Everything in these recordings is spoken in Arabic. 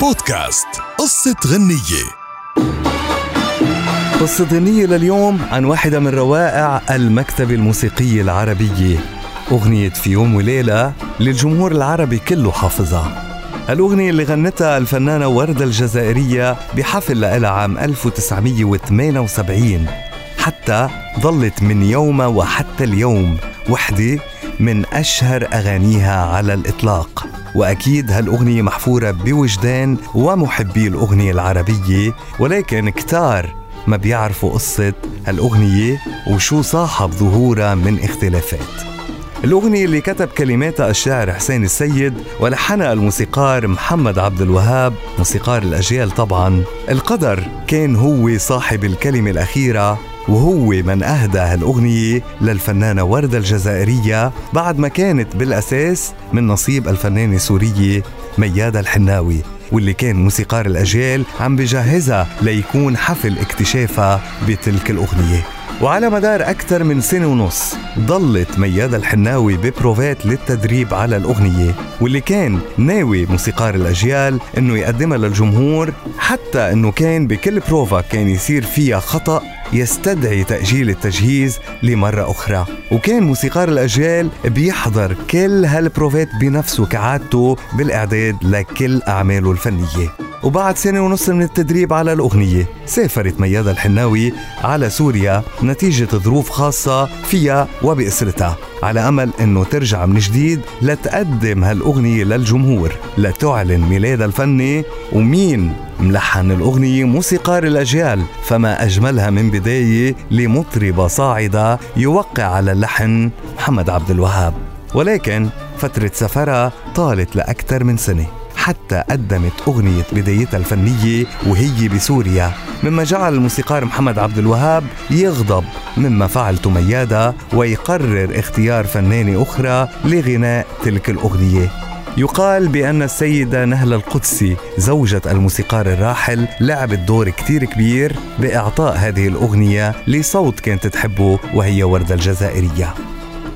بودكاست قصة غنية. قصة غنية لليوم عن واحدة من روائع المكتبة الموسيقية العربية. أغنية في يوم وليلة للجمهور العربي كله حافظها. الأغنية اللي غنتها الفنانة وردة الجزائرية بحفل لها عام 1978 حتى ظلت من يومها وحتى اليوم وحدة من أشهر أغانيها على الإطلاق. وأكيد هالأغنية محفورة بوجدان ومحبي الأغنية العربية ولكن كتار ما بيعرفوا قصة هالأغنية وشو صاحب ظهورها من اختلافات. الأغنية اللي كتب كلماتها الشاعر حسين السيد ولحنها الموسيقار محمد عبد الوهاب موسيقار الأجيال طبعا. القدر كان هو صاحب الكلمة الأخيرة وهو من أهدى هالأغنية للفنانة وردة الجزائرية بعد ما كانت بالأساس من نصيب الفنانة السورية ميادة الحناوي واللي كان موسيقار الأجيال عم بجهزها ليكون حفل اكتشافها بتلك الأغنية. وعلى مدار أكثر من سنة ونص ضلت ميادة الحناوي ببروفات للتدريب على الأغنية واللي كان ناوي موسيقار الأجيال إنه يقدمها للجمهور حتى إنه كان بكل بروفا كان يصير فيها خطأ يستدعي تأجيل التجهيز لمرة أخرى. وكان موسيقار الأجيال بيحضر كل هالبروفات بنفسه كعادته بالإعداد لكل أعماله الفنية. وبعد سنة ونص من التدريب على الأغنية سافرت ميادة الحناوي على سوريا نتيجة ظروف خاصة فيها وبأسرتها على أمل أنه ترجع من جديد لتقدم هالأغنية للجمهور لتعلن ميلادها الفني ومين ملحن الأغنية موسيقار الأجيال فما أجملها من بداية لمطربة صاعدة يوقع على اللحن محمد عبد الوهاب. ولكن فترة سفرها طالت لأكثر من سنة. حتى قدمت أغنية بدايتها الفنية وهي بسوريا مما جعل الموسيقار محمد عبد الوهاب يغضب مما فعلته ميادة ويقرر اختيار فنانة أخرى لغناء تلك الأغنية. يقال بأن السيدة نهلة القدسي زوجة الموسيقار الراحل لعبت دور كتير كبير بإعطاء هذه الأغنية لصوت كانت تحبه وهي وردة الجزائرية.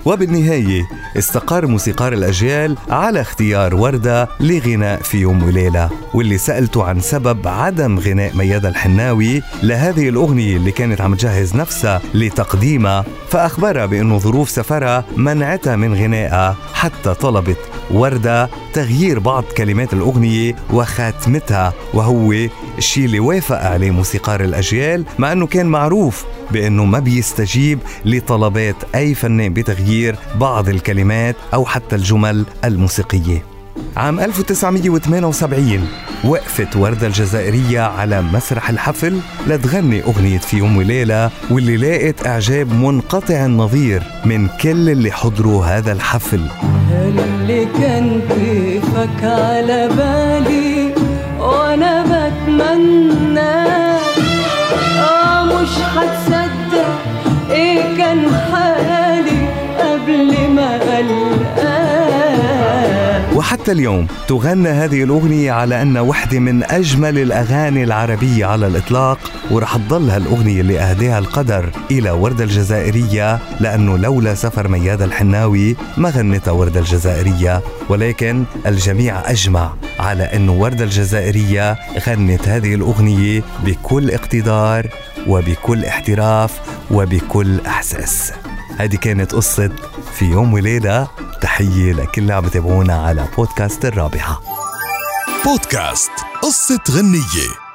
وبالنهاية استقر موسيقار الأجيال على اختيار وردة لغناء في يوم وليلة. واللي سألته عن سبب عدم غناء ميادة الحناوي لهذه الأغنية اللي كانت عم تجهز نفسها لتقديمها فأخبرها بأنه ظروف سفرها منعتها من غنائها حتى طلبت وردة تغيير بعض كلمات الأغنية وخاتمتها وهو الشيء اللي وافق عليه موسيقار الأجيال مع أنه كان معروف بأنه ما بيستجيب لطلبات أي فنان بتغيير بعض الكلمات أو حتى الجمل الموسيقية. عام 1978 وقفت وردة الجزائرية على مسرح الحفل لتغني أغنية في يوم وليلة واللي لاقت إعجاب منقطع النظير من كل اللي حضروا هذا الحفل. اللي كان كيفك على بالي؟ وأنا بتمنى وحتى اليوم تغنى هذه الأغنية على أنها وحدة من أجمل الأغاني العربية على الإطلاق ورح تضل هالأغنية اللي أهداها القدر إلى وردة الجزائرية لأنه لولا سفر ميادة الحناوي ما غنتها وردة الجزائرية. ولكن الجميع أجمع على أنه وردة الجزائرية غنت هذه الأغنية بكل اقتدار وبكل احتراف وبكل إحساس. هذه كانت قصة في يوم وليلة. تحية لكل اللي عم بتابعونا على بودكاست الرابحة. بودكاست قصة غنية.